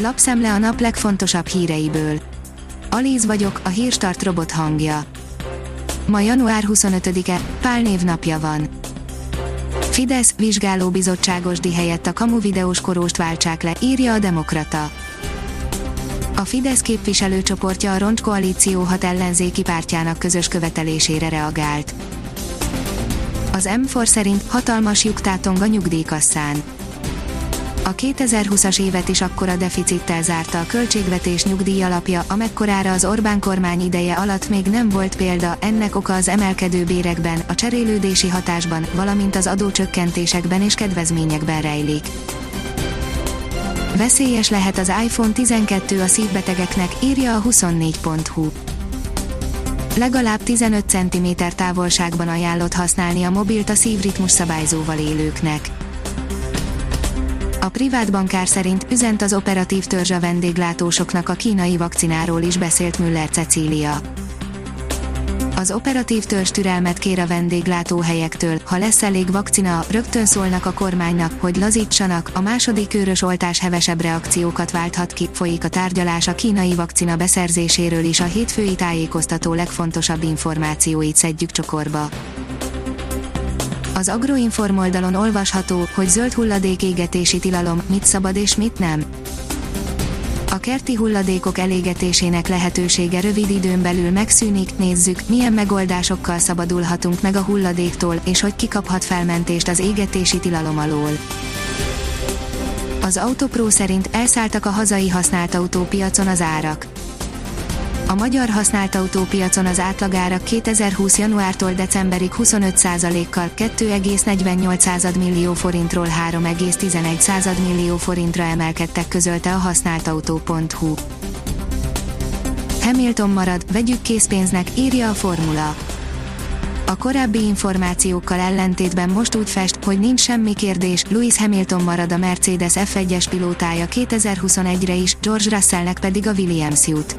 Lapszemle a nap legfontosabb híreiből. Alíz vagyok, a hírstart robot hangja. Ma január 25-e, Pál névnapja van. Fidesz vizsgálóbizottságos di helyett a kamu videós koróst váltsák le, írja a Demokrata. A Fidesz képviselőcsoportja a Roncs Koalíció hat ellenzéki pártjának közös követelésére reagált. Az M4 szerint hatalmas lyuk tátong a nyugdíjkasszán. A 2020-as évet is akkora deficittel zárta a költségvetés nyugdíj alapja, amekkorára az Orbán kormány ideje alatt még nem volt példa, ennek oka az emelkedő bérekben, a cserélődési hatásban, valamint az adócsökkentésekben és kedvezményekben rejlik. Veszélyes lehet az iPhone 12 a szívbetegeknek, írja a 24.hu. Legalább 15 cm távolságban ajánlott használni a mobilt a szívritmus szabályzóval élőknek. A privát bankár szerint üzent az operatív törzs a vendéglátósoknak a kínai vakcináról is beszélt Müller Cecília. Az operatív törzs türelmet kér a vendéglátóhelyektől, ha lesz elég vakcina, rögtön szólnak a kormánynak, hogy lazítsanak, a második körös oltás hevesebb reakciókat válthat ki, folyik a tárgyalás a kínai vakcina beszerzéséről is a hétfői tájékoztató legfontosabb információit szedjük csokorba. Az Agroinform oldalon olvasható, hogy zöld hulladék égetési tilalom, mit szabad és mit nem. A kerti hulladékok elégetésének lehetősége rövid időn belül megszűnik, nézzük, milyen megoldásokkal szabadulhatunk meg a hulladéktól, és hogy kikaphat felmentést az égetési tilalom alól. Az Autopro szerint elszálltak a hazai használt autópiacon az árak a magyar használt autópiacon az átlagárak 2020. januártól decemberig 25%-kal 2,48 millió forintról 3,11 millió forintra emelkedtek közölte a használtautó.hu. Hamilton marad, vegyük készpénznek, írja a formula. A korábbi információkkal ellentétben most úgy fest, hogy nincs semmi kérdés, Lewis Hamilton marad a Mercedes F1-es pilótája 2021-re is, George Russellnek pedig a Williams jut.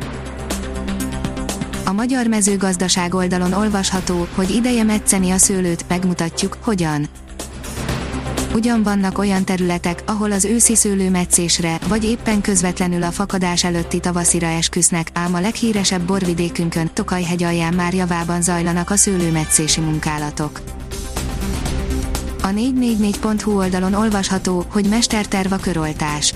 A magyar mezőgazdaság oldalon olvasható, hogy ideje metszeni a szőlőt, megmutatjuk, hogyan. Ugyan vannak olyan területek, ahol az őszi szőlőmetszésre, vagy éppen közvetlenül a fakadás előtti tavaszira esküsznek, ám a leghíresebb borvidékünkön, Tokajhegy alján már javában zajlanak a szőlőmetszési munkálatok. A 444.hu oldalon olvasható, hogy mesterterv a köroltás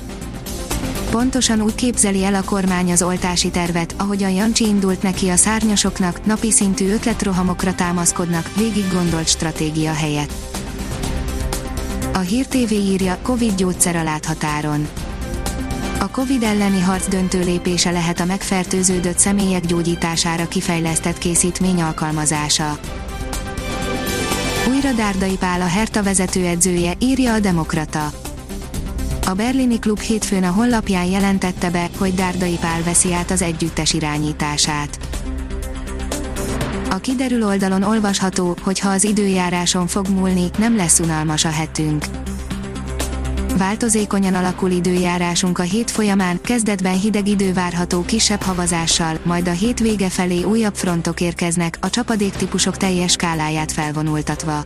Pontosan úgy képzeli el a kormány az oltási tervet, ahogyan Jancsi indult neki a szárnyasoknak, napi szintű ötletrohamokra támaszkodnak, végig gondolt stratégia helyett. A Hír TV írja, Covid gyógyszer a láthatáron. A Covid elleni harc döntő lépése lehet a megfertőződött személyek gyógyítására kifejlesztett készítmény alkalmazása. Újra Dárdai Pál a Herta vezetőedzője, írja a Demokrata. A berlini klub hétfőn a honlapján jelentette be, hogy Dárdai Pál veszi át az együttes irányítását. A kiderül oldalon olvasható, hogy ha az időjáráson fog múlni, nem lesz unalmas a hetünk. Változékonyan alakul időjárásunk a hét folyamán, kezdetben hideg idő várható kisebb havazással, majd a hét vége felé újabb frontok érkeznek, a csapadéktípusok teljes skáláját felvonultatva